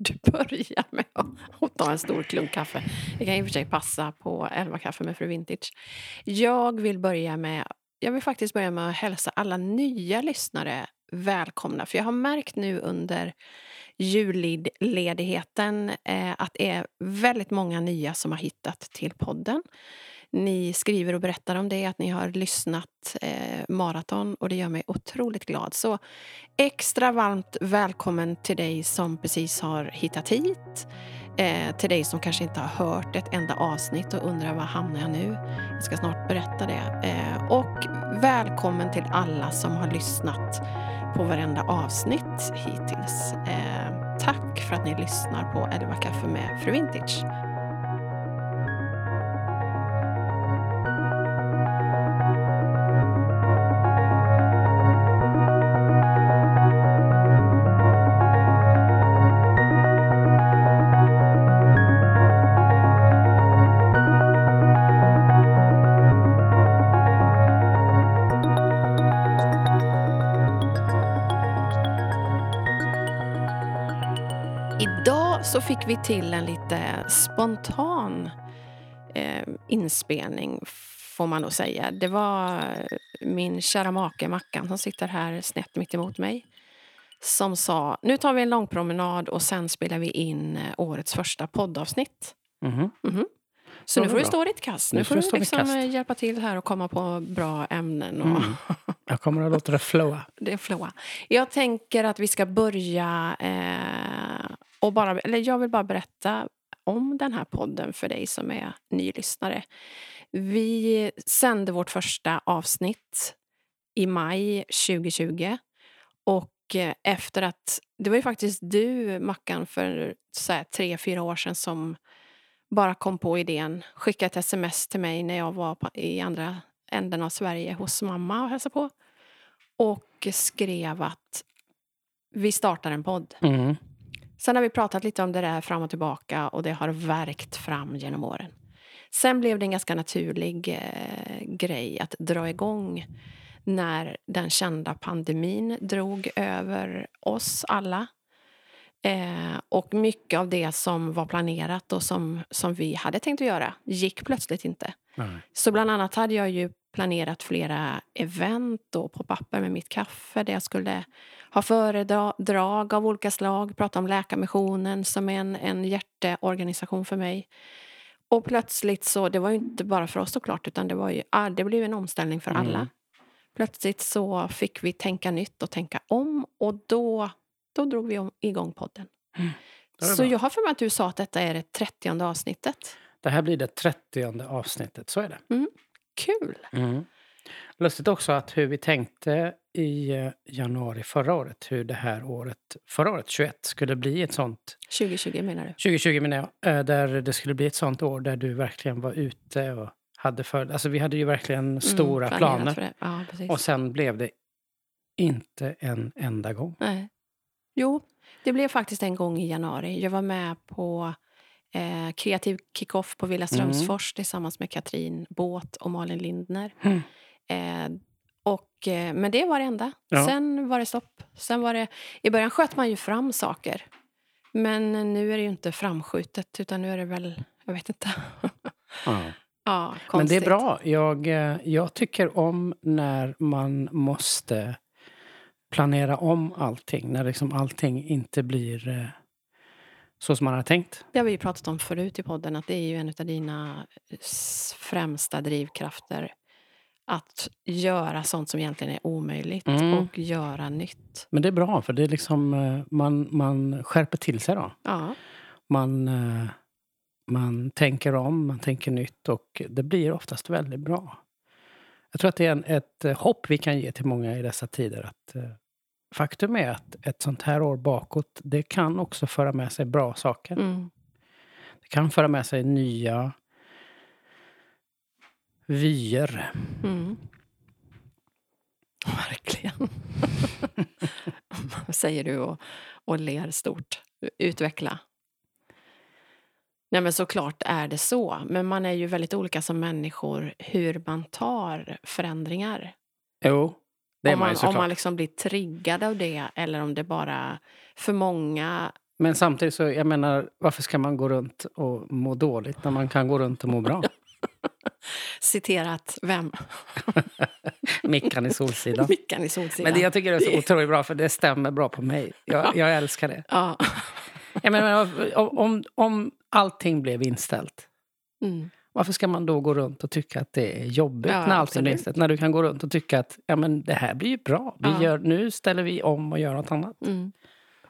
du börjar med att ta en stor klunk kaffe. Det kan i och för sig passa på 11 kaffe med Fru Vintage. Jag vill börja med jag vill faktiskt börja med att hälsa alla nya lyssnare välkomna. För jag har märkt nu under julledigheten eh, att det är väldigt många nya som har hittat till podden. Ni skriver och berättar om det, att ni har lyssnat eh, maraton och det gör mig otroligt glad. Så extra varmt välkommen till dig som precis har hittat hit. Eh, till dig som kanske inte har hört ett enda avsnitt och undrar var hamnar jag nu? Jag ska snart berätta det. Eh, och välkommen till alla som har lyssnat på varenda avsnitt hittills. Eh, tack för att ni lyssnar på 11 kaffe med Fru Vintage. Så fick vi till en lite spontan eh, inspelning, får man nog säga. Det var min kära make Mackan som sitter här snett mitt emot mig som sa nu tar vi en lång promenad och sen spelar vi in eh, årets första poddavsnitt. Mm -hmm. Mm -hmm. Så nu får du stå ditt kast. Nu, nu får du liksom eh, hjälpa till här och komma på bra ämnen. Och mm. Jag kommer att låta det flowa. Det flowa. Jag tänker att vi ska börja eh, och bara, eller jag vill bara berätta om den här podden för dig som är ny lyssnare. Vi sände vårt första avsnitt i maj 2020. Och eh, efter att... Det var ju faktiskt du, Mackan, för så här, tre, fyra år sedan som bara kom på idén. Skickade ett sms till mig när jag var i andra änden av Sverige hos mamma och hälsade på. Och skrev att vi startar en podd. Mm. Sen har vi pratat lite om det där fram och tillbaka och det har verkt fram genom åren. Sen blev det en ganska naturlig eh, grej att dra igång när den kända pandemin drog över oss alla. Eh, och mycket av det som var planerat och som, som vi hade tänkt att göra gick plötsligt inte. Nej. Så bland annat hade jag ju planerat flera event och på papper med mitt kaffe där jag skulle ha föredrag av olika slag, prata om Läkarmissionen som är en, en hjärteorganisation för mig. Och plötsligt så, det var ju inte bara för oss såklart, utan det, var ju, ah, det blev en omställning för mm. alla. Plötsligt så fick vi tänka nytt och tänka om och då, då drog vi igång podden. Mm. Så jag har för mig att du sa att detta är det trettionde avsnittet. Det här blir det trettionde avsnittet, så är det. Mm. Kul! Mm. Lustigt också att hur vi tänkte i eh, januari förra året, hur det här året, förra året, 21, skulle bli ett sånt... 2020 menar du? 2020 menar jag. Eh, där det skulle bli ett sånt år där du verkligen var ute och hade för... Alltså vi hade ju verkligen mm, stora mm, planer. Ja, och sen blev det inte en enda gång. Nej. Jo, det blev faktiskt en gång i januari. Jag var med på eh, kreativ kickoff på Villa Strömsfors mm. tillsammans med Katrin Båt och Malin Lindner. Mm. Eh, och, eh, men det var det enda. Ja. Sen var det stopp. Sen var det, I början sköt man ju fram saker. Men nu är det ju inte framskjutet, utan nu är det väl... Jag vet inte. Ja. ja men det är bra. Jag, eh, jag tycker om när man måste planera om allting. När liksom allting inte blir eh, så som man har tänkt. Det har vi ju pratat om förut i podden, att det är ju en av dina främsta drivkrafter att göra sånt som egentligen är omöjligt mm. och göra nytt. Men det är bra, för det är liksom, eh, man, man skärper till sig då. Ja. Man, eh, man tänker om, man tänker nytt och det blir oftast väldigt bra. Jag tror att det är en, ett eh, hopp vi kan ge till många i dessa tider. att Faktum är att ett sånt här år bakåt, det kan också föra med sig bra saker. Mm. Det kan föra med sig nya vyer. Mm. Verkligen. säger du och, och ler stort. Utveckla. Nej men såklart är det så. Men man är ju väldigt olika som människor hur man tar förändringar. Jo, om man, man. Om man liksom blir triggad av det eller om det bara... För många Men samtidigt så, jag menar, varför ska man gå runt och må dåligt när man kan gå runt och må bra? Citerat vem? Mickan i Solsidan. Mickan i Solsidan. Men det jag tycker är så otroligt bra, för det stämmer bra på mig. Jag, jag älskar det. Ja. Jag menar, om, om allting blev inställt, mm. Varför ska man då gå runt och tycka att det är jobbigt ja, när allting blir inställt? När du kan gå runt och tycka att ja, men det här blir ju bra. Vi ja. gör, nu ställer vi om och gör något annat. Mm.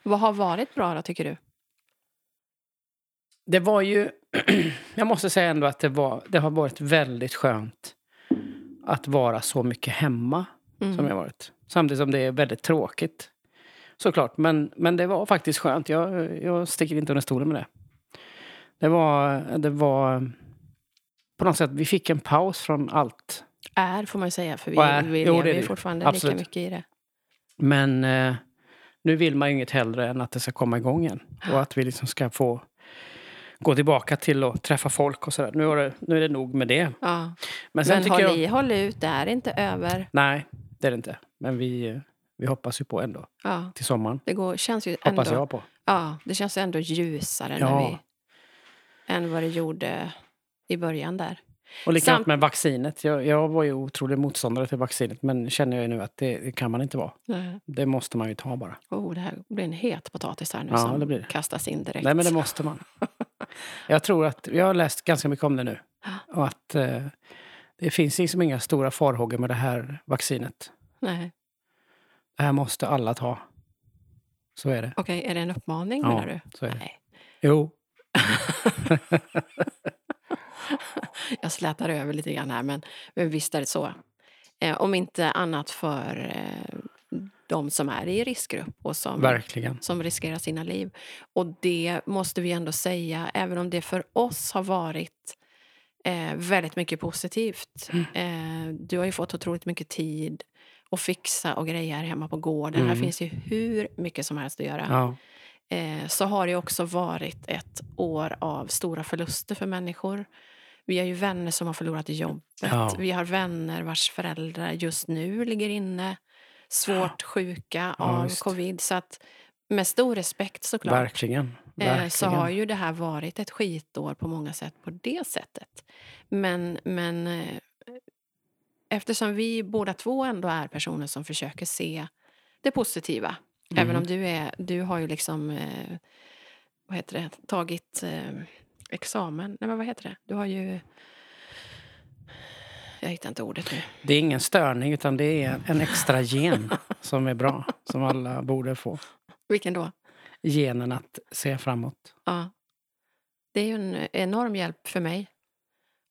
Vad har varit bra då, tycker du? Det var ju... jag måste säga ändå att det, var, det har varit väldigt skönt att vara så mycket hemma mm. som jag varit. Samtidigt som det är väldigt tråkigt. Såklart, men, men det var faktiskt skönt. Jag, jag sticker inte under stolen med det. Det var, det var... På något sätt, vi fick en paus från allt. Är, får man ju säga, för vi, är, vi lever jo, ju fortfarande Absolut. lika mycket i det. Men eh, nu vill man ju inget hellre än att det ska komma igång igen. Och att vi liksom ska få gå tillbaka till att träffa folk och sådär. Nu, är det, nu är det nog med det. Ja. Men, sen Men håll jag... i, håll ut, det är inte över. Nej, det är det inte. Men vi, vi hoppas ju på ändå. Ja. Till sommaren. Det går, känns ju ändå, hoppas jag på. Ja, det känns ändå ljusare ja. när vi, än vad det gjorde i början där. Och likadant Samt... med vaccinet. Jag, jag var ju otrolig motståndare till vaccinet men känner jag nu att det, det kan man inte vara. Nej. Det måste man ju ta bara. Oh, det här blir en het potatis här nu ja, som det blir. kastas in direkt. Nej men det måste man. jag tror att, jag har läst ganska mycket om det nu. Och att eh, det finns liksom inga stora farhågor med det här vaccinet. Nej. Det här måste alla ta. Så är det. Okej, okay, är det en uppmaning ja, menar du? så är det. Nej. Jo. jag slätar över lite grann här, men, men visst är det så. Eh, om inte annat för eh, de som är i riskgrupp och som, Verkligen. som riskerar sina liv. Och det måste vi ändå säga, även om det för oss har varit eh, väldigt mycket positivt. Mm. Eh, du har ju fått otroligt mycket tid att fixa och greja hemma på gården. Mm. Här finns ju hur mycket som helst att göra. Ja. Eh, så har det också varit ett år av stora förluster för människor. Vi har ju vänner som har förlorat jobbet. Ja. Vi har vänner vars föräldrar just nu ligger inne svårt sjuka ja, av just. covid. Så att med stor respekt såklart. Verkligen. Verkligen. Eh, så har ju det här varit ett skitår på många sätt på det sättet. Men, men eh, eftersom vi båda två ändå är personer som försöker se det positiva. Mm. Även om du, är, du har ju liksom eh, vad heter det, tagit examen. Nej, men vad heter det? Du har ju... Jag hittar inte ordet nu. Det är ingen störning, utan det är en extra gen som är bra. Som alla borde få. Vilken då? Genen att se framåt. Ja. Det är ju en enorm hjälp för mig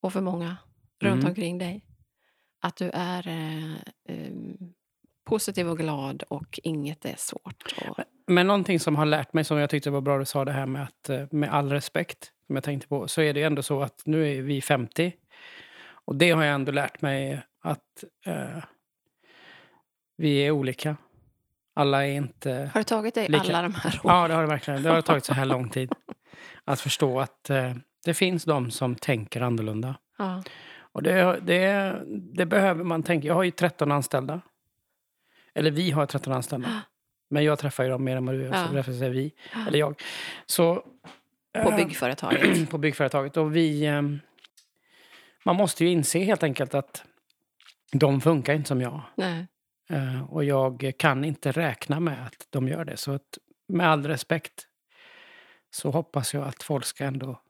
och för många runt mm. omkring dig. Att du är eh, eh, positiv och glad och inget är svårt. Och... Men, men någonting som har lärt mig, som jag tyckte var bra du sa det här med att eh, med all respekt, som jag tänkte på, så är det ändå så att nu är vi 50. Och det har jag ändå lärt mig att eh, vi är olika. Alla är inte Har det tagit dig lika. alla de här åren? Ja, det har det verkligen. Det har tagit så här lång tid. Att förstå att eh, det finns de som tänker annorlunda. Ja. Och det, det, det behöver man tänka. Jag har ju 13 anställda. Eller vi har 13 anställda. Men jag träffar ju dem mer än vad du gör, ja. så därför säger vi. Eller jag. Så, på eh, byggföretaget? på byggföretaget. Och vi... Eh, man måste ju inse helt enkelt att de funkar inte som jag. Nej. Uh, och jag kan inte räkna med att de gör det. Så att, med all respekt så hoppas jag att folk ska ändå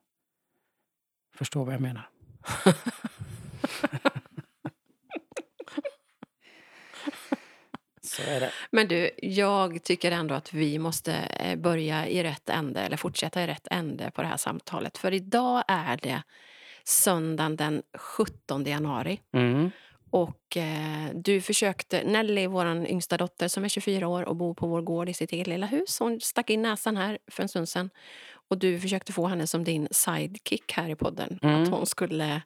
förstå vad jag menar. Så är det. Men du, jag tycker ändå att vi måste eh, börja i rätt ände, eller fortsätta i rätt ände på det här samtalet. För idag är det söndagen den 17 januari. Mm. Och eh, du försökte, Nelly, vår yngsta dotter som är 24 år och bor på vår gård i sitt eget lilla hus. Hon stack in näsan här för en stund sedan. Och du försökte få henne som din sidekick här i podden. Mm. Att hon skulle,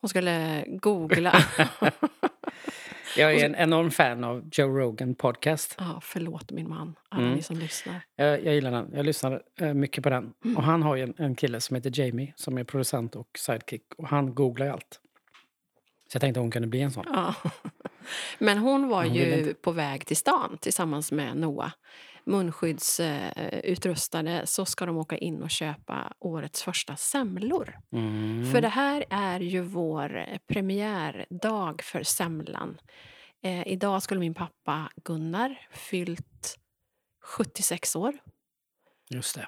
hon skulle googla. Jag är en enorm fan av Joe Rogan podcast. Ja, förlåt min man, alla mm. ni som lyssnar. Jag, jag gillar den. Jag lyssnar uh, mycket på den. Mm. Och han har ju en, en, kille som heter Jamie som är producent och sidekick. Och han googlar ju allt. Så jag tänkte att hon kunde bli en sån. Ja. Men hon var hon ju på väg till stan tillsammans med Noah. Munskyddsutrustade så ska de åka in och köpa årets första semlor. Mm. För det här är ju vår premiärdag för semlan. Eh, idag skulle min pappa Gunnar fyllt 76 år. Just det.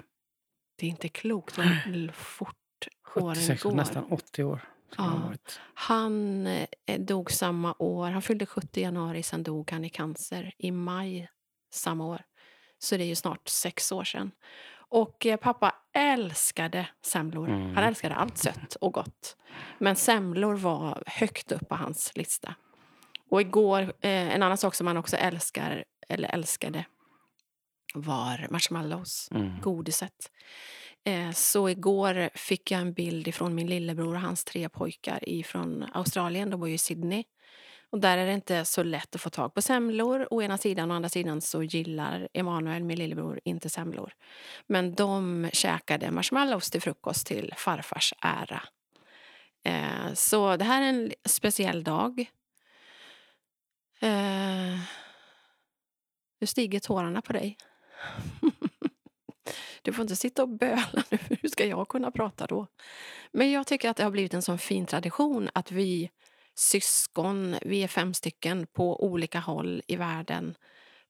Det är inte klokt hur fort 76, åren går. Nästan 80 år. Ja. Han eh, dog samma år. Han fyllde 70 i januari, sen dog han i cancer i maj samma år. Så det är ju snart sex år sedan. Och eh, pappa älskade semlor. Mm. Han älskade allt sött och gott. Men semlor var högt upp på hans lista. Och igår, eh, en annan sak som han också älskar, eller älskade var marshmallows, mm. godiset. Eh, så igår fick jag en bild från min lillebror och hans tre pojkar från Australien. De bor ju i Sydney. Och där är det inte så lätt att få tag på semlor å ena sidan. Å andra sidan så gillar Emanuel, min lillebror, inte semlor. Men de käkade marshmallows till frukost till farfars ära. Eh, så det här är en speciell dag. Eh, nu stiger tårarna på dig. Du får inte sitta och böla nu, hur ska jag kunna prata då? Men jag tycker att det har blivit en sån fin tradition att vi syskon, vi är fem stycken på olika håll i världen,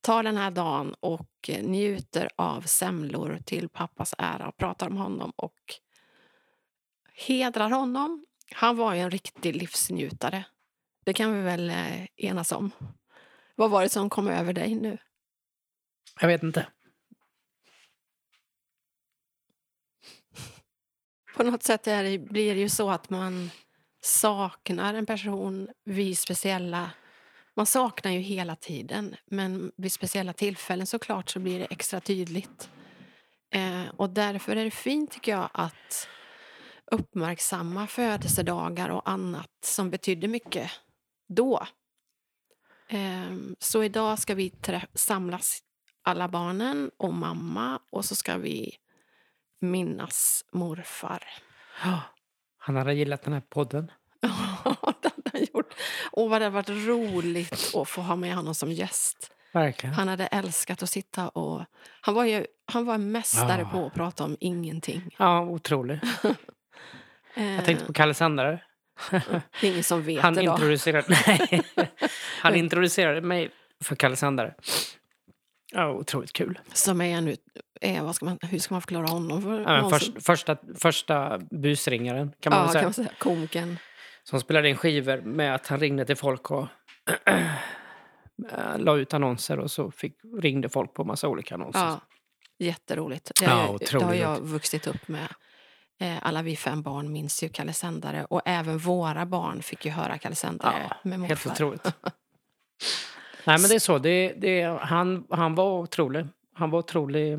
tar den här dagen och njuter av semlor till pappas ära, pratar om honom och hedrar honom. Han var ju en riktig livsnjutare. Det kan vi väl eh, enas om. Vad var det som kom över dig nu? Jag vet inte. På något sätt är det, blir det ju så att man saknar en person vid speciella... Man saknar ju hela tiden, men vid speciella tillfällen såklart så blir det extra tydligt. Eh, och därför är det fint tycker jag att uppmärksamma födelsedagar och annat som betydde mycket då. Eh, så idag ska vi samlas alla barnen och mamma och så ska vi minnas morfar. Han hade gillat den här podden. Ja, det hade han gjort. Och vad det hade varit roligt att få ha med honom som gäst. Verkligen. Han hade älskat att sitta och... Han var ju han var en mästare ja. på att prata om ingenting. Ja, otrolig. Jag tänkte på Kalle Sandare. Det är ingen som vet han då. Introducerade, nej, han introducerade mig för Kalle Sandare. Ja, otroligt kul. Som är nu, vad ska man, hur ska man förklara honom? För ja, först, första, första busringaren kan man, ja, säga. kan man säga. Komikern. Som spelade in skivor med att han ringde till folk och la ut annonser och så fick, ringde folk på massa olika annonser. Ja, jätteroligt. Det, ja, det har jag vuxit upp med. Eh, alla vi fem barn minns ju Kalle Sändare och även våra barn fick ju höra Kalle Sändare ja, med morfar. Helt otroligt. Nej men det är så. Det, det, han, han var otrolig. Han var otrolig.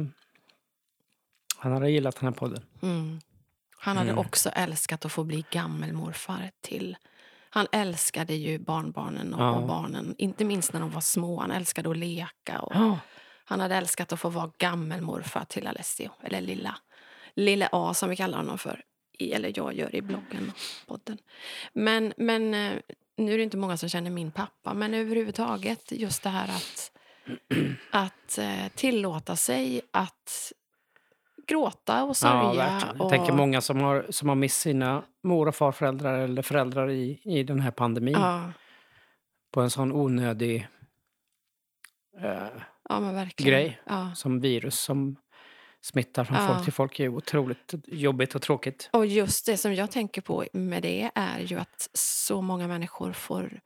Han hade gillat den här podden. Mm. Han hade mm. också älskat att få bli gammelmorfar till... Han älskade ju barnbarnen och, ja. och, barnen, inte minst när de var små. Han älskade att leka. Och ja. Han hade älskat att få vara gammelmorfar till Alessio, eller lilla. Lille A som vi kallar honom för. eller jag gör i bloggen och podden. Men, men eh, nu är det inte många som känner min pappa, men överhuvudtaget just det här att, att eh, tillåta sig att gråta och sörja. Ja, och... Jag tänker många som har, som har mist sina mor och farföräldrar eller föräldrar i, i den här pandemin. Ja. På en sån onödig eh, ja, grej som virus som smittar från folk till folk är otroligt jobbigt och tråkigt. Och just det som jag tänker på med det är ju att så många människor får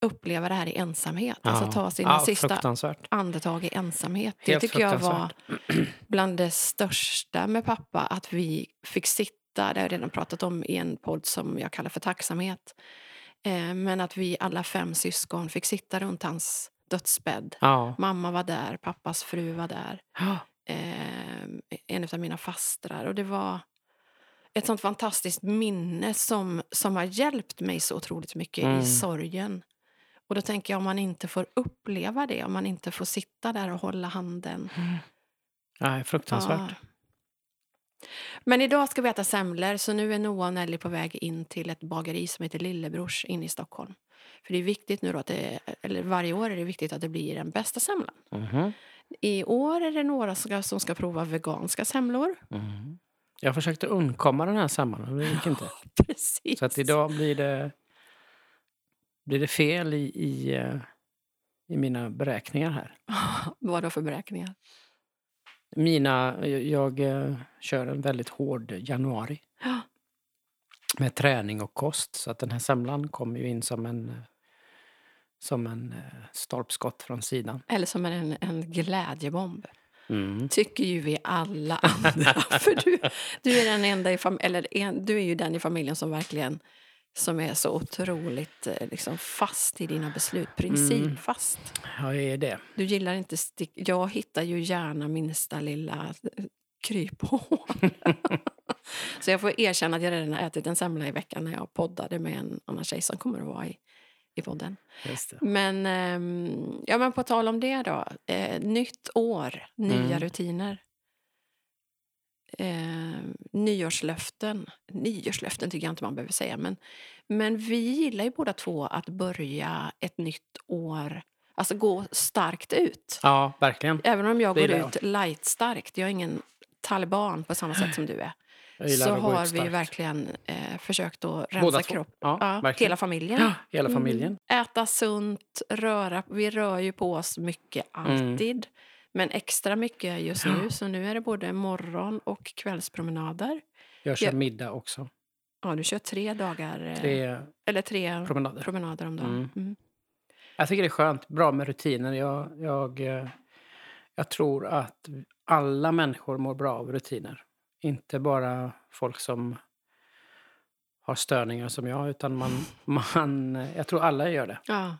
uppleva det här i ensamhet. Ja. Alltså ta sina ja, sista andetag i ensamhet. Helt det tycker jag var bland det största med pappa. Att vi fick sitta, det har jag redan pratat om i en podd som jag kallar för tacksamhet. Eh, men att vi alla fem syskon fick sitta runt hans dödsbädd. Ja. Mamma var där, pappas fru var där. Eh, en av mina fastrar. Och det var ett sånt fantastiskt minne som, som har hjälpt mig så otroligt mycket mm. i sorgen. Och då tänker jag om man inte får uppleva det, om man inte får sitta där och hålla handen. Mm. Ja, fruktansvärt. Ja. Men idag ska vi äta semlor, så nu är Noah och Nelly på väg in till ett bageri som heter Lillebrors inne i Stockholm. För det är viktigt nu att det, eller varje år är det viktigt att det blir den bästa semlan. Mm. I år är det några som ska, som ska prova veganska semlor. Mm. Jag försökte undkomma den här semlan, men det gick inte. Precis. Så att idag blir det, blir det fel i, i, eh, i mina beräkningar här. Vad då för beräkningar? Mina, jag, jag eh, kör en väldigt hård januari. Ja. Med träning och kost. Så att den här semlan kommer ju in som en, som en eh, stolpskott från sidan. Eller som en, en glädjebomb. Mm. Tycker ju vi alla andra. För du, du, är den enda i fam- eller en, du är ju den i familjen som verkligen som är så otroligt eh, liksom, fast i dina beslut. Principfast. Ja, jag är det. Du gillar inte stick... Jag hittar ju gärna minsta lilla eh, kryphål. så jag får erkänna att jag redan har ätit en semla i veckan när jag poddade med en annan tjej som kommer att vara i, i podden. Men, eh, ja, men på tal om det då. Eh, nytt år, nya Mm. rutiner. Eh, nyårslöften. Nyårslöften tycker jag inte man behöver säga. Men, men vi gillar ju båda två att börja ett nytt år, alltså gå starkt ut. Ja, verkligen. Även om jag Det går ut light-starkt, jag är ingen taliban på samma sätt som du är. Så har vi verkligen eh, försökt att rensa kroppen. Ja, Ja, hela familjen. Ja, hela familjen. Mm. Äta sunt, röra. Vi rör ju på oss mycket alltid. Men extra mycket just. Ja. nu. Så nu är det både morgon och kvällspromenader. Jag kör Ja. middag också. Ja, du kör tre dagar. eh, Tre Eller tre promenader. promenader om dagen. Mm. Mm. Jag tycker det är skönt. Bra med rutiner. Jag, jag, eh, jag tror att alla människor mår bra av rutiner. Inte bara folk som har störningar som jag, utan man, man, jag tror alla gör det. Ja.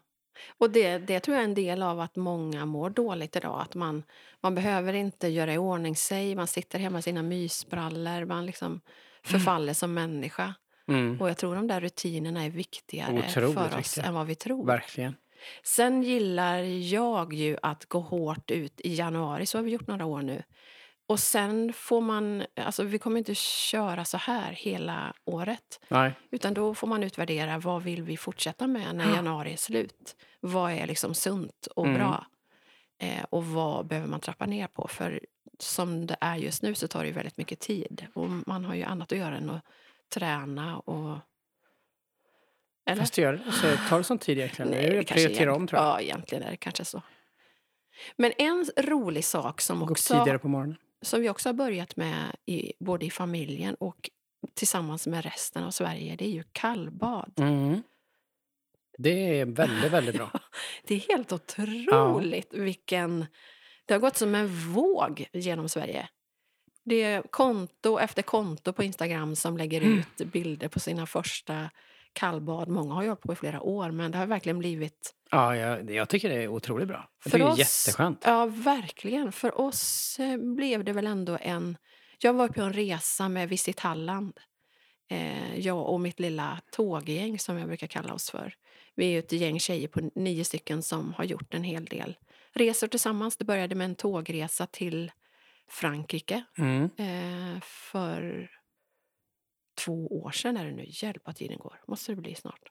Och det, det tror jag är en del av att många mår dåligt idag. Att man, man behöver inte göra i ordning sig. Man sitter hemma i sina mysbrallor. Man liksom förfaller som människa. Mm, Och jag tror de där rutinerna är viktigare Otroligt för oss viktiga. än vad vi tror. verkligen. Sen gillar jag ju att gå hårt ut i januari, så har vi gjort några år nu. Och sen får man, alltså vi kommer inte köra så här hela året. Nej, Utan då får man utvärdera vad vill vi fortsätta med när januari är slut. Vad är liksom sunt och Mm. bra? Eh, och vad behöver man trappa ner på? För som det är just nu så tar det väldigt mycket tid. Och man har ju annat att göra än att träna och... Eller? fast det gör det. Så tar det sån tid egentligen. Nej, det egent- om tror jag. Ja, egentligen är det kanske så. Men en rolig sak som, Gå också, tidigare på morgonen. Som vi också har börjat med i, både i familjen och tillsammans med resten av Sverige, det är ju kallbad. Mm. Det är väldigt, väldigt bra. Det är helt otroligt vilken... Det har gått som en våg genom Sverige. Det är konto efter konto på Instagram som lägger Mm. ut bilder på sina första kallbad. Många har ju hållit på i flera år, men det har verkligen blivit Ja, jag, jag tycker det är otroligt bra. Jag För det är oss- jätteskönt. Ja, verkligen. För oss eh, blev det väl ändå en... Jag var på en resa med Visit Halland. Eh, jag och mitt lilla tåggäng, som jag brukar kalla oss för. Vi är ett gäng tjejer på nio stycken som har gjort en hel del resor tillsammans. Det började med en tågresa till Frankrike Mm. eh, för två år sedan. Är det nu. Hjälp vad tiden går. Måste det bli snart.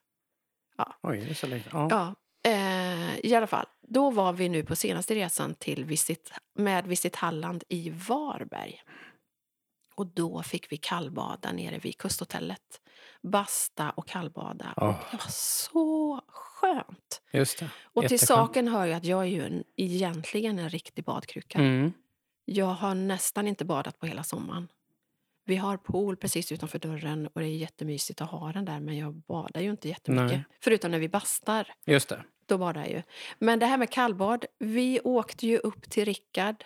Oj, det är så länge. Ja. Ja, eh, i alla fall. Då var vi nu på senaste resan till Visit, med Visit Halland i Varberg. Och då fick vi kallbada nere vid kusthotellet. Basta och kallbada. Åh. Och det var så skönt. Just det. Och till Jätteskönt. saken hör ju att jag är ju en, egentligen en riktig badkruka. Mm. Jag har nästan inte badat på hela sommaren. Vi har pool precis utanför dörren och det är jättemysigt att ha den där men jag badar ju inte jättemycket. Nej. Förutom när vi bastar. Just det. Då badar jag ju. Men det här med kallbad. Vi åkte ju upp till Rickard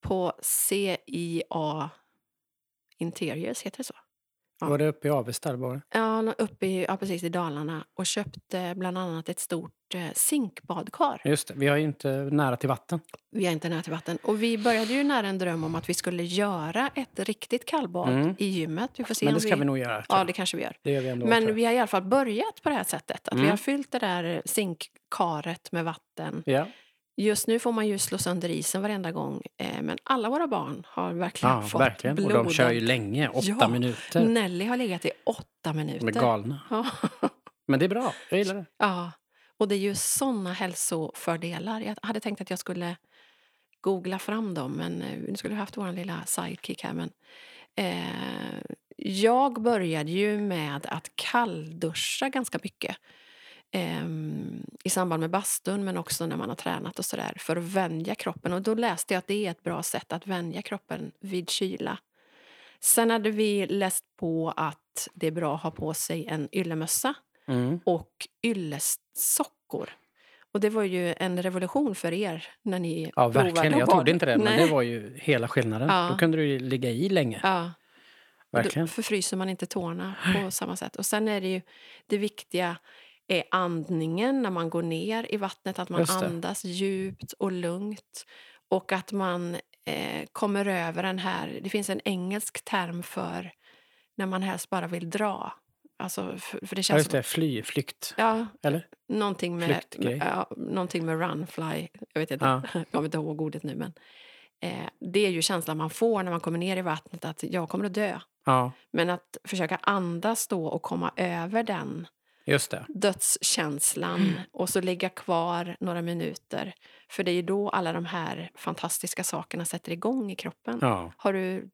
på CIA Interiors, heter det så? Ja. Var det uppe i Avesta? Ja, uppe i, ja, precis i Dalarna och köpte bland annat ett stort eh, zinkbadkar. Just det. Vi har ju inte nära till vatten. Vi är inte nära till vatten. Och vi började ju nära en dröm om att vi skulle göra ett riktigt kallbad Mm. i gymmet. Vi får se Men om det ska vi nog göra. Ja, det kanske vi gör. det gör vi ändå. Men vi har i alla fall börjat på det här sättet. Att Vi Mm. har fyllt det där zinkkaret med vatten. Ja, Just nu får man ju slå sönder isen varenda gång. Eh, men alla våra barn har verkligen ja fått verkligen. Och blodet. de kör ju länge. Åtta Ja. minuter. Nelly har legat i åtta minuter. De är galna. Ja. Men det är bra. Jag gillar det. ja. Och det är ju såna hälsofördelar. Jag hade tänkt att jag skulle googla fram dem, men eh, nu skulle vi haft vår lilla sidekick här. Men, eh, jag började ju med att kallduscha ganska mycket eh, i samband med bastun, men också när man har tränat och sådär för att vänja kroppen. Och då läste jag att det är ett bra sätt att vänja kroppen vid kyla. Sen hade vi läst på att det är bra att ha på sig en yllemössa mm. och yllesockor. Och det var ju en revolution för er när ni Ja, verkligen. Jag trodde inte det, men det var ju hela skillnaden. Ja. Då kunde du ligga i länge. Ja. Verkligen. Då förfryser man inte tårna på samma sätt. Och sen är det ju det viktiga är andningen när man går ner i vattnet. Att man andas djupt och lugnt. Och att man eh, kommer över den här... Det finns en engelsk term för när man helst bara vill dra. Alltså, för, för det känns ja, just det. Fly, flykt. Ja, Eller? Någonting med, med, ja, någonting med run, fly. Jag vet inte, ja. jag kommer inte ihåg ordet nu. Men, eh, det är ju känslan man får när man kommer ner i vattnet, att jag kommer att dö. Ja. Men att försöka andas då och komma över den Just det. dödskänslan mm. och så ligga kvar några minuter. För det är ju då alla de här fantastiska sakerna sätter igång i kroppen. Ja. Har du,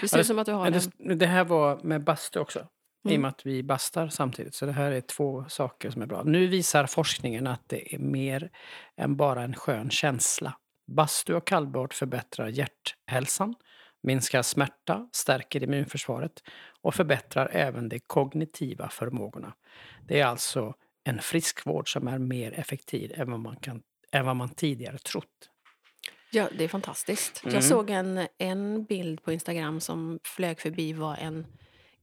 det ser ut som att du har det. Det här var med bastu också. Mm. I och mm. med att vi bastar samtidigt. Så det här är två saker som är bra. Nu visar forskningen att det är mer än bara en skön känsla. Bastu och kallbad förbättrar hjärthälsan, minskar smärta, stärker immunförsvaret och förbättrar även de kognitiva förmågorna. Det är alltså en friskvård som är mer effektiv än vad man, kan, än vad man tidigare trott. Ja, det är fantastiskt. Mm. Jag såg en, en bild på Instagram som flög förbi var en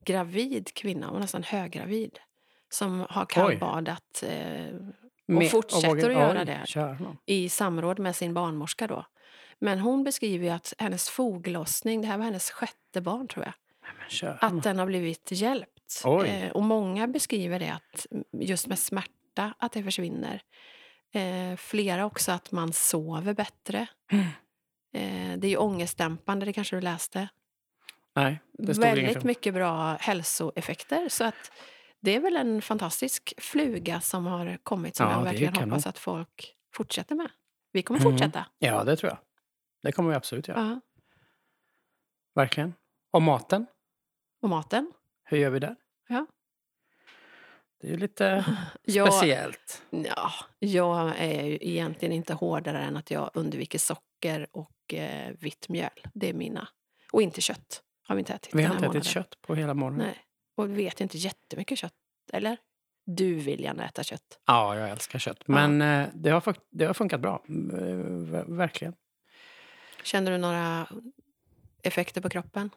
gravid kvinna, hon var nästan höggravid, som har kallbadat eh, och fortsätter och vågar, att göra det i samråd med sin barnmorska. Då. Men hon beskriver att hennes foglossning, det här var hennes sjätte barn tror jag, att den har blivit hjälpt. Eh, och många beskriver det att just med smärta, att det försvinner. Eh, flera också att man sover bättre. Mm. Eh, det är ju ångestdämpande, det kanske du läste? Nej, det stod Väldigt mycket bra hälsoeffekter. Så att det är väl en fantastisk fluga som har kommit som ja, jag verkligen hoppas att folk fortsätter med. Vi kommer mm. fortsätta. Ja, det tror jag. Det kommer vi absolut göra. Uh -huh. Verkligen. Och maten? Och maten? Hur gör vi där? Ja. Det är ju lite jag, speciellt. Ja, jag är ju egentligen inte hårdare än att jag undviker socker och eh, vitt mjöl. Det är mina. Och inte kött. Har vi inte ätit Vi har inte ätit kött på hela morgonen. Nej. Och vi äter inte jättemycket kött. Eller? Du vill gärna äta kött. Ja, jag älskar kött. Men ja. Eh, det, har, det har funkat bra. Verkligen. Känner du några effekter på kroppen?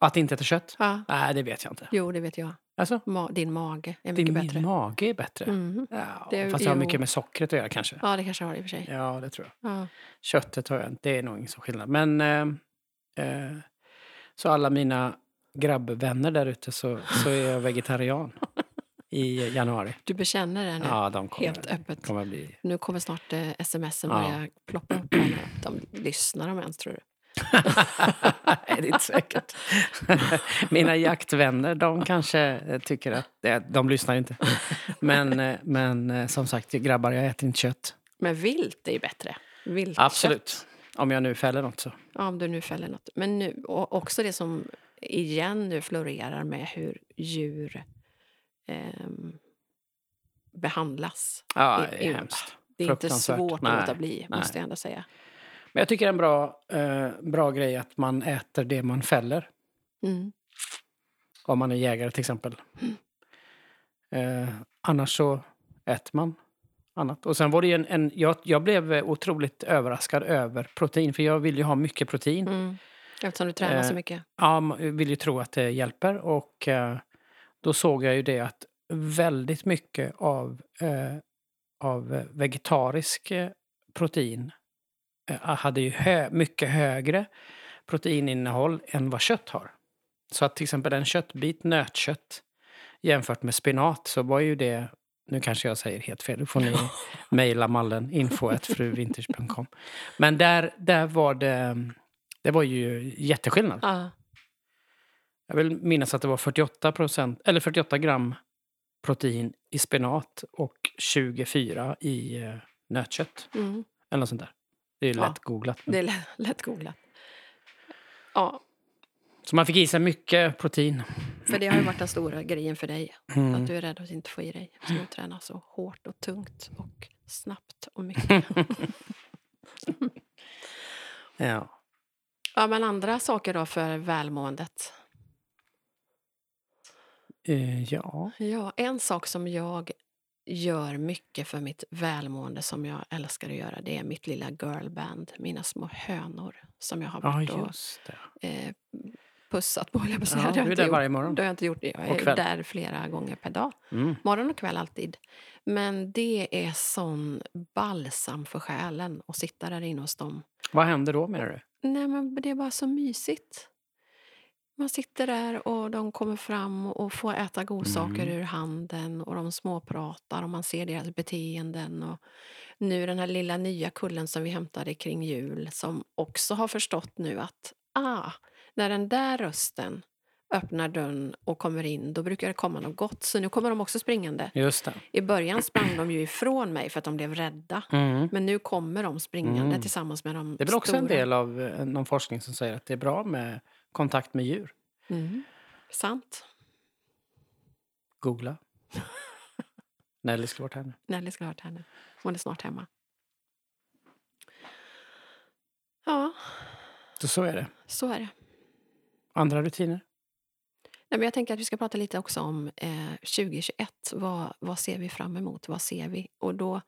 Att inte äta kött? Ja. Nej, det vet jag inte. Jo, det vet jag. Alltså? Ma din mage är mycket Din, bättre. Min mage är bättre? Mm. Ja, det, fast det har mycket med sockret att göra kanske. Ja, det kanske har det i och för sig. Ja, det tror jag. Ja. Köttet har jag Det är nog ingen så skillnad. Men... Eh, eh, så alla mina grabbvänner där ute så, så är jag vegetarian. i januari. Du bekänner det nu? Ja, de kommer, helt öppet. Kommer bli... Nu kommer snart eh, sms ja. börja ploppa upp. Här. De lyssnar de ens, tror du? Nej, det är inte säkert. Mina jaktvänner, de kanske tycker att... De lyssnar inte. Men, eh, men eh, som sagt, grabbar, jag äter inte kött. Men vilt är ju bättre. Viltkött. Absolut. Om jag nu fäller något så. Ja, om du nu fäller något. Men nu, också det som igen nu florerar med hur djur eh, behandlas. Ja, det är hemskt. Det är inte svårt att låta bli, måste jag ändå säga. Men jag tycker det är en bra, eh, bra grej att man äter det man fäller. Mm. Om man är jägare till exempel. Mm. Eh, annars så äter man annat. Och sen var det en, en jag, jag, blev otroligt överraskad över protein, för jag vill ju ha mycket protein. Mm. Eftersom du tränar eh, så mycket. Ja, man vill ju tro att det hjälper. Och eh, då såg jag ju det att väldigt mycket av, eh, av vegetarisk eh, protein hade ju hö mycket högre proteininnehåll än vad kött har. Så att till exempel en köttbit nötkött jämfört med spenat så var ju det nu kanske jag säger helt fel, då får ni mejla mallen info.fruvintage.com. Men där, där var det, det var ju jätteskillnad. Ja. Jag vill minnas att det var 48, procent, eller 48 gram protein i spenat och 24 i eh, nötkött. Mm. Eller något sånt där. Det är lätt googlat. Det är lätt, lätt googlat. Ja. Så man fick i sig mycket protein. För det har ju varit den stora grejen för dig. Mm. Att du är rädd att inte få i dig. Så du tränar så hårt och tungt och snabbt och mycket. ja. Ja, men andra saker då för välmåendet? Uh, ja. Ja, en sak som jag gör mycket för mitt välmående som jag älskar att göra det är mitt lilla girlband, mina små hönor som jag har varit ja, och eh, pussat på, jag på säga. Ja, du är där varje morgon? Det har jag inte gjort. Jag är där flera gånger per dag. Mm. Morgon och kväll alltid. Men det är sån balsam för själen att sitta där inne hos dem. Vad händer då menar du? Nej, men det är bara så mysigt. Man sitter där och de kommer fram och får äta godsaker mm. ur handen och de småpratar och man ser deras beteenden. Och nu den här lilla nya kullen som vi hämtade kring jul som också har förstått nu att ah, när den där rösten öppnar dörren och kommer in, då brukar det komma något gott. Så nu kommer de också springande. Just det. I början sprang de ju ifrån mig för att de blev rädda. Mm. Men nu kommer de springande mm. tillsammans med de Det är väl också stora. en del av eh, någon forskning som säger att det är bra med kontakt med djur. Mm. Sant. Googla. Nelly skulle varit här nu. Nelly skulle varit här nu. Hon är snart hemma. Ja. Så, så är det. Så är det. Andra rutiner? Nej, men jag tänker att vi ska prata lite också om eh, 2021. Vad, vad ser vi fram emot? Vad ser vi? Och då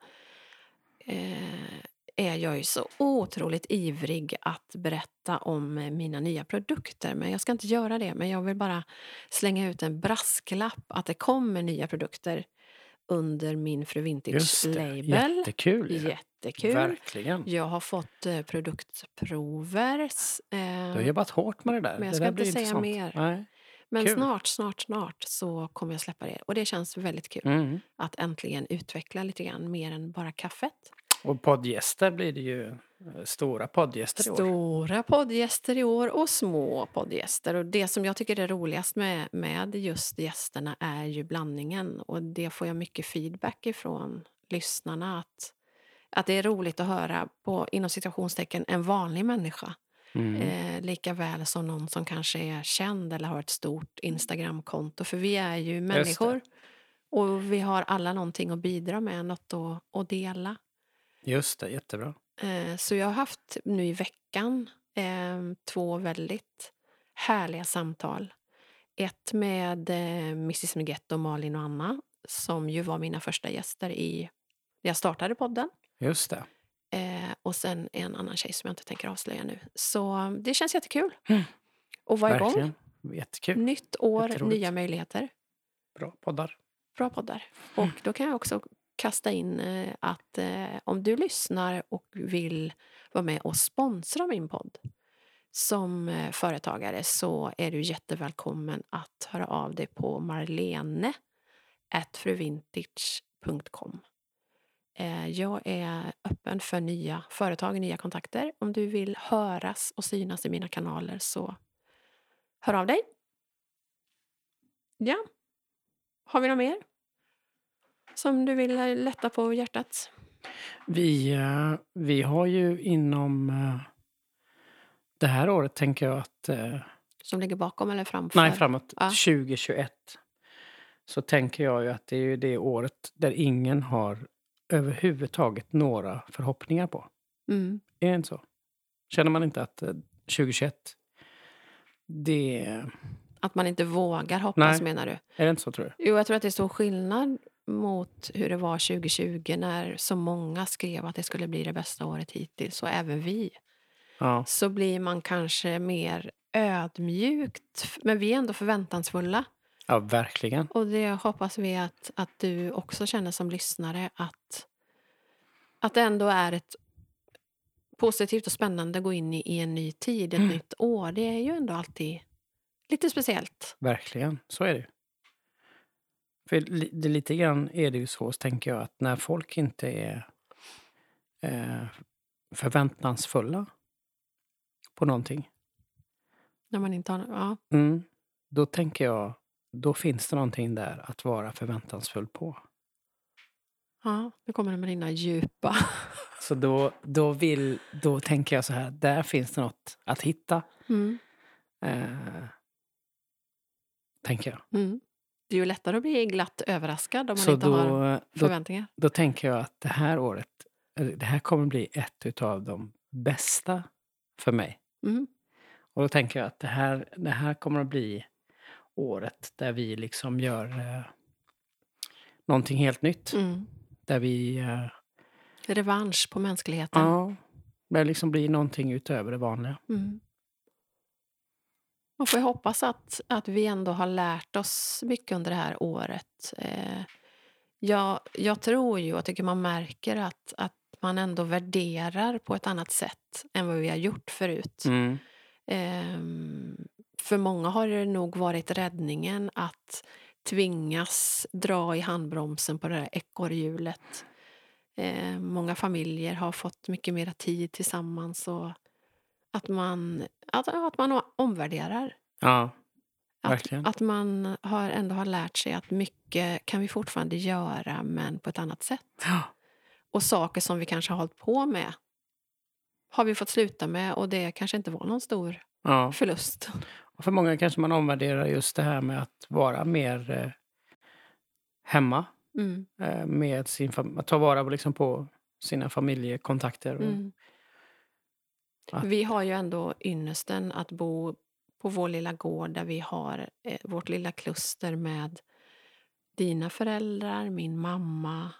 eh, är jag ju så otroligt ivrig att berätta om mina nya produkter. Men jag ska inte göra det. Men jag vill bara slänga ut en brasklapp att det kommer nya produkter under min Fru Vintage-label. Jättekul! Jättekul. Verkligen. Jag har fått eh, produktprover. Eh, du har jobbat hårt med det där. Men jag ska inte säga intressant. mer. Nej. Men kul. snart, snart, snart så kommer jag släppa det. Och det känns väldigt kul mm. att äntligen utveckla lite grann mer än bara kaffet. Och poddgäster blir det ju eh, stora poddgäster i år. Stora poddgäster i år och små poddgäster. Och det som jag tycker är roligast med, med just gästerna är ju blandningen. Och det får jag mycket feedback ifrån lyssnarna. Att, att det är roligt att höra på, inom situationstecken, en vanlig människa. Mm. Eh, lika väl som någon som kanske är känd eller har ett stort Instagramkonto. För vi är ju människor. Och vi har alla någonting att bidra med, något att, att dela. Just det, jättebra. Eh, så jag har haft nu i veckan eh, två väldigt härliga samtal. Ett med eh, Mrs Migetto, Malin och Anna som ju var mina första gäster i när jag startade podden. Just det. och sen en annan tjej som jag inte tänker avslöja nu. Så det känns jättekul. Mm. Och vara igång. Jättekul. Nytt år, nya möjligheter. Bra poddar. Bra poddar. Och då kan jag också kasta in eh, att eh, om du lyssnar och vill vara med och sponsra min podd som eh, företagare så är du jättevälkommen att höra av dig på marlene fruvintage.com. Eh, jag är öppen för nya företag, och nya kontakter. Om du vill höras och synas i mina kanaler så hör av dig. Ja. Har vi något mer? Som du vill lätta på hjärtat? Vi, eh, vi har ju inom eh, det här året, tänker jag att... Eh, som ligger bakom eller framför? Nej, framåt. Ja. 2021. Så tänker jag ju att det är ju det året där ingen har överhuvudtaget några förhoppningar på. Mm. Är det inte så? Känner man inte att 2021, det... Att man inte vågar hoppas, Nej. menar du? Är det inte så, tror du? Jo, jag tror att det är stor skillnad mot hur det var 2020 när så många skrev att det skulle bli det bästa året hittills, och även vi. Ja. Så blir man kanske mer ödmjukt, men vi är ändå förväntansfulla. Ja, verkligen. Och det hoppas vi att, att du också känner som lyssnare, att, att det ändå är ett positivt och spännande att gå in i, i en ny tid, ett mm. nytt år. Det är ju ändå alltid lite speciellt. Verkligen, så är det för det, lite grann är det ju så, tänker jag, att när folk inte är eh, förväntansfulla på någonting. När man inte har... Ja. Mm, då tänker jag, då finns det någonting där att vara förväntansfull på. Ja, nu kommer det med dina djupa. Så då, då, vill, då tänker jag så här, där finns det något att hitta. Mm. Eh, tänker jag. Mm. Det är ju lättare att bli glatt överraskad om man så inte då, har förväntningar. Då, då tänker jag att det här året, det här kommer bli ett av de bästa för mig. Mm. Och då tänker jag att det här, det här kommer att bli året där vi liksom gör eh, någonting helt nytt. Mm. Där vi... Eh, Revansch på mänskligheten. Ja. Det liksom blir någonting utöver det vanliga. Mm. Man får hoppas att, att vi ändå har lärt oss mycket under det här året. Eh, jag, jag tror ju, och tycker man märker att, att man ändå värderar på ett annat sätt än vad vi har gjort förut. Mm. Eh, för många har det nog varit räddningen att tvingas dra i handbromsen på det där ekorrhjulet. Eh, många familjer har fått mycket mer tid tillsammans och att man, att, att man omvärderar. Ja, verkligen. Att, att man har, ändå har lärt sig att mycket kan vi fortfarande göra, men på ett annat sätt. Ja. Och saker som vi kanske har hållit på med har vi fått sluta med och det kanske inte var någon stor ja. förlust. Och för många kanske man omvärderar just det här med att vara mer eh, hemma. Mm. Eh, med sin att ta vara liksom på sina familjekontakter. Och, mm. Att... Vi har ju ändå ynnesten att bo på vår lilla gård där vi har eh, vårt lilla kluster med dina föräldrar, min mamma,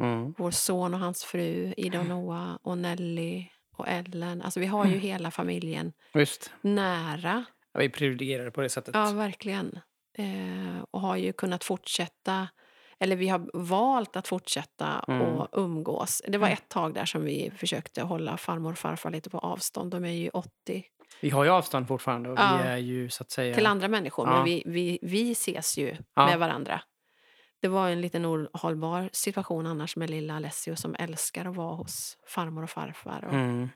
mm. vår son och hans fru, Ida och Noah och Nelly och Ellen. Alltså vi har ju mm. hela familjen Just. nära. Ja, vi är privilegierade på det sättet. Ja, verkligen. Eh, och har ju kunnat fortsätta, eller vi har valt att fortsätta mm. och umgås. Det var mm. ett tag där som vi försökte hålla farmor och farfar lite på avstånd. De är ju 80. Vi har ju avstånd fortfarande och ja. vi är ju så att säga... Till andra människor, ja. men vi, vi, vi ses ju ja. med varandra. Det var en liten ohållbar situation annars med lilla Alessio som älskar att vara hos farmor och farfar. Och, mm.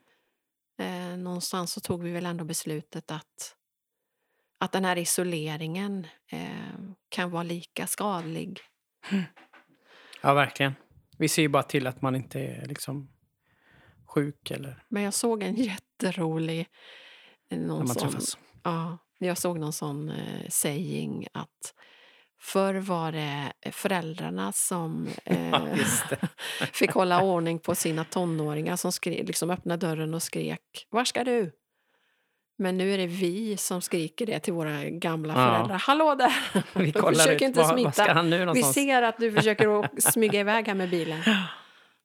eh, någonstans så tog vi väl ändå beslutet att, att den här isoleringen eh, kan vara lika skadlig. Ja, verkligen. Vi ser ju bara till att man inte är liksom sjuk eller... Men jag såg en jätterolig... Eh, någon När man sån, träffas. Ja, jag såg någon sån eh, saying att Förr var det föräldrarna som eh, fick hålla ordning på sina tonåringar som skrek, liksom öppnade dörren och skrek Var ska du? Men nu är det vi som skriker det till våra gamla föräldrar. Ja. Hallå där! Vi kollar ut. inte smita. Var ska han nu vi ser att du försöker smyga iväg här med bilen.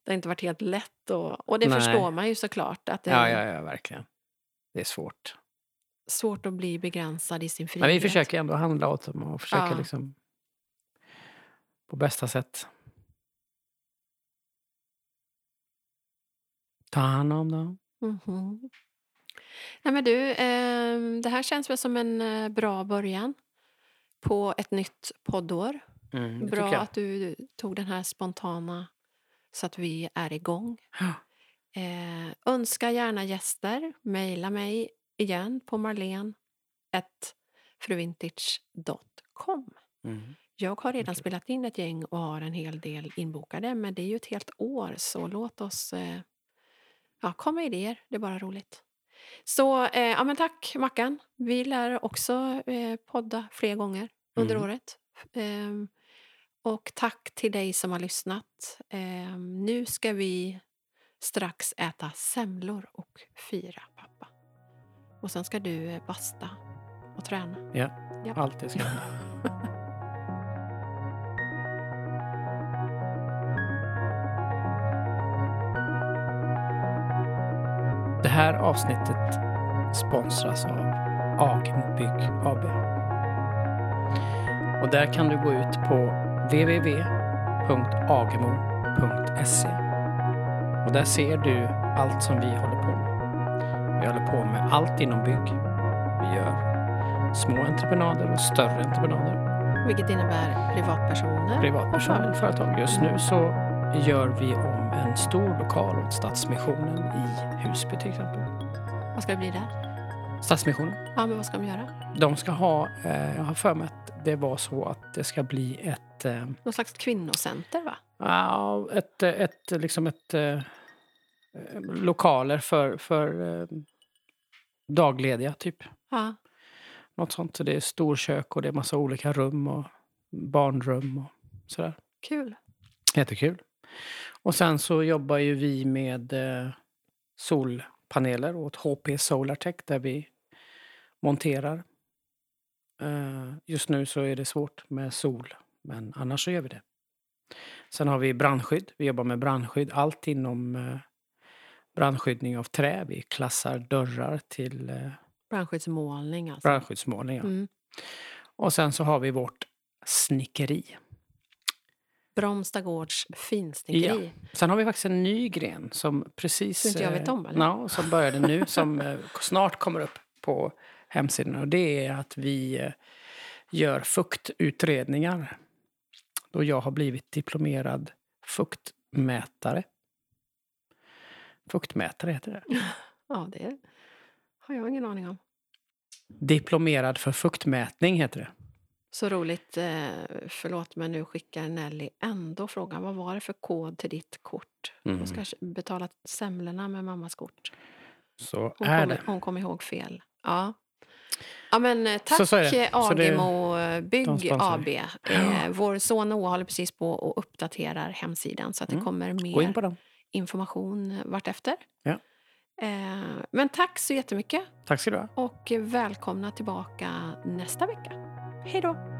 Det har inte varit helt lätt. Och, och det Nej. förstår man ju såklart. Att det ja, ja, ja, verkligen. Det är svårt. Svårt att bli begränsad i sin frihet. Men vi försöker ändå handla åt dem och försöka ja. liksom på bästa sätt. Ta hand om dem. Mm -hmm. Nej, men du, eh, det här känns väl som en eh, bra början på ett nytt poddår. Mm, bra att du tog den här spontana så att vi är igång. Ja. Eh, önska gärna gäster. Mejla mig igen på marlene.fruvintage.com. Mm. Jag har redan okay. spelat in ett gäng och har en hel del inbokade men det är ju ett helt år så låt oss eh, ja, komma idéer. Det är bara roligt. Så eh, ja, men tack Mackan. Vi lär också eh, podda fler gånger under mm. året. Eh, och tack till dig som har lyssnat. Ehm, nu ska vi strax äta semlor och fira pappa. Och sen ska du eh, basta och träna. Ja, ja. allt det ska hända. här avsnittet sponsras av Agemo Bygg AB. Och där kan du gå ut på www.agemo.se och där ser du allt som vi håller på med. Vi håller på med allt inom bygg. Vi gör små entreprenader och större entreprenader. Vilket innebär privatpersoner? Privatpersoner och företag. Just nu så gör vi om en stor lokal åt Stadsmissionen i Husby till exempel. Vad ska det bli där? Stadsmissionen. Ja, men vad ska de göra? De ska ha, eh, jag har för mig att det var så att det ska bli ett. Eh, Någon slags kvinnocenter, va? Ja, ett, ett, liksom ett... Eh, lokaler för, för eh, daglediga, typ. Ja. Något sånt. Det är storkök och det är massa olika rum och barnrum och sådär. Kul. Jättekul. Och sen så jobbar ju vi med eh, solpaneler åt HP Solartech där vi monterar. Eh, just nu så är det svårt med sol, men annars så gör vi det. Sen har vi brandskydd. Vi jobbar med brandskydd. Allt inom eh, brandskyddning av trä. Vi klassar dörrar till Brandskyddsmålning alltså. brandskyddsmålning. Ja. Mm. Och sen så har vi vårt snickeri. Bromstagårds finsnickeri. Ja. Sen har vi faktiskt en ny gren som precis... Som inte jag vet om, eh, eller? Ja, som började nu, som eh, snart kommer upp på hemsidan. Och det är att vi eh, gör fuktutredningar. Då jag har blivit diplomerad fuktmätare. Fuktmätare heter det. Ja, det har jag ingen aning om. Diplomerad för fuktmätning heter det. Så roligt. eh, Förlåt, men nu skickar Nelly ändå frågan. Vad var det för kod till ditt kort? Mm. Hon ska betala semlorna med mammas kort. Så Hon är kom, det. hon kom ihåg fel. Ja. Ja, men eh, tack Så- så är det. eh, det- Agemo Bygg AB. Eh, vår son Noah håller precis på och uppdaterar hemsidan så att det Mm. kommer Gå in mer dem. information vartefter. Ja. Eh, men tack så jättemycket Tack ska du ha. och välkomna tillbaka nästa vecka. Hej då!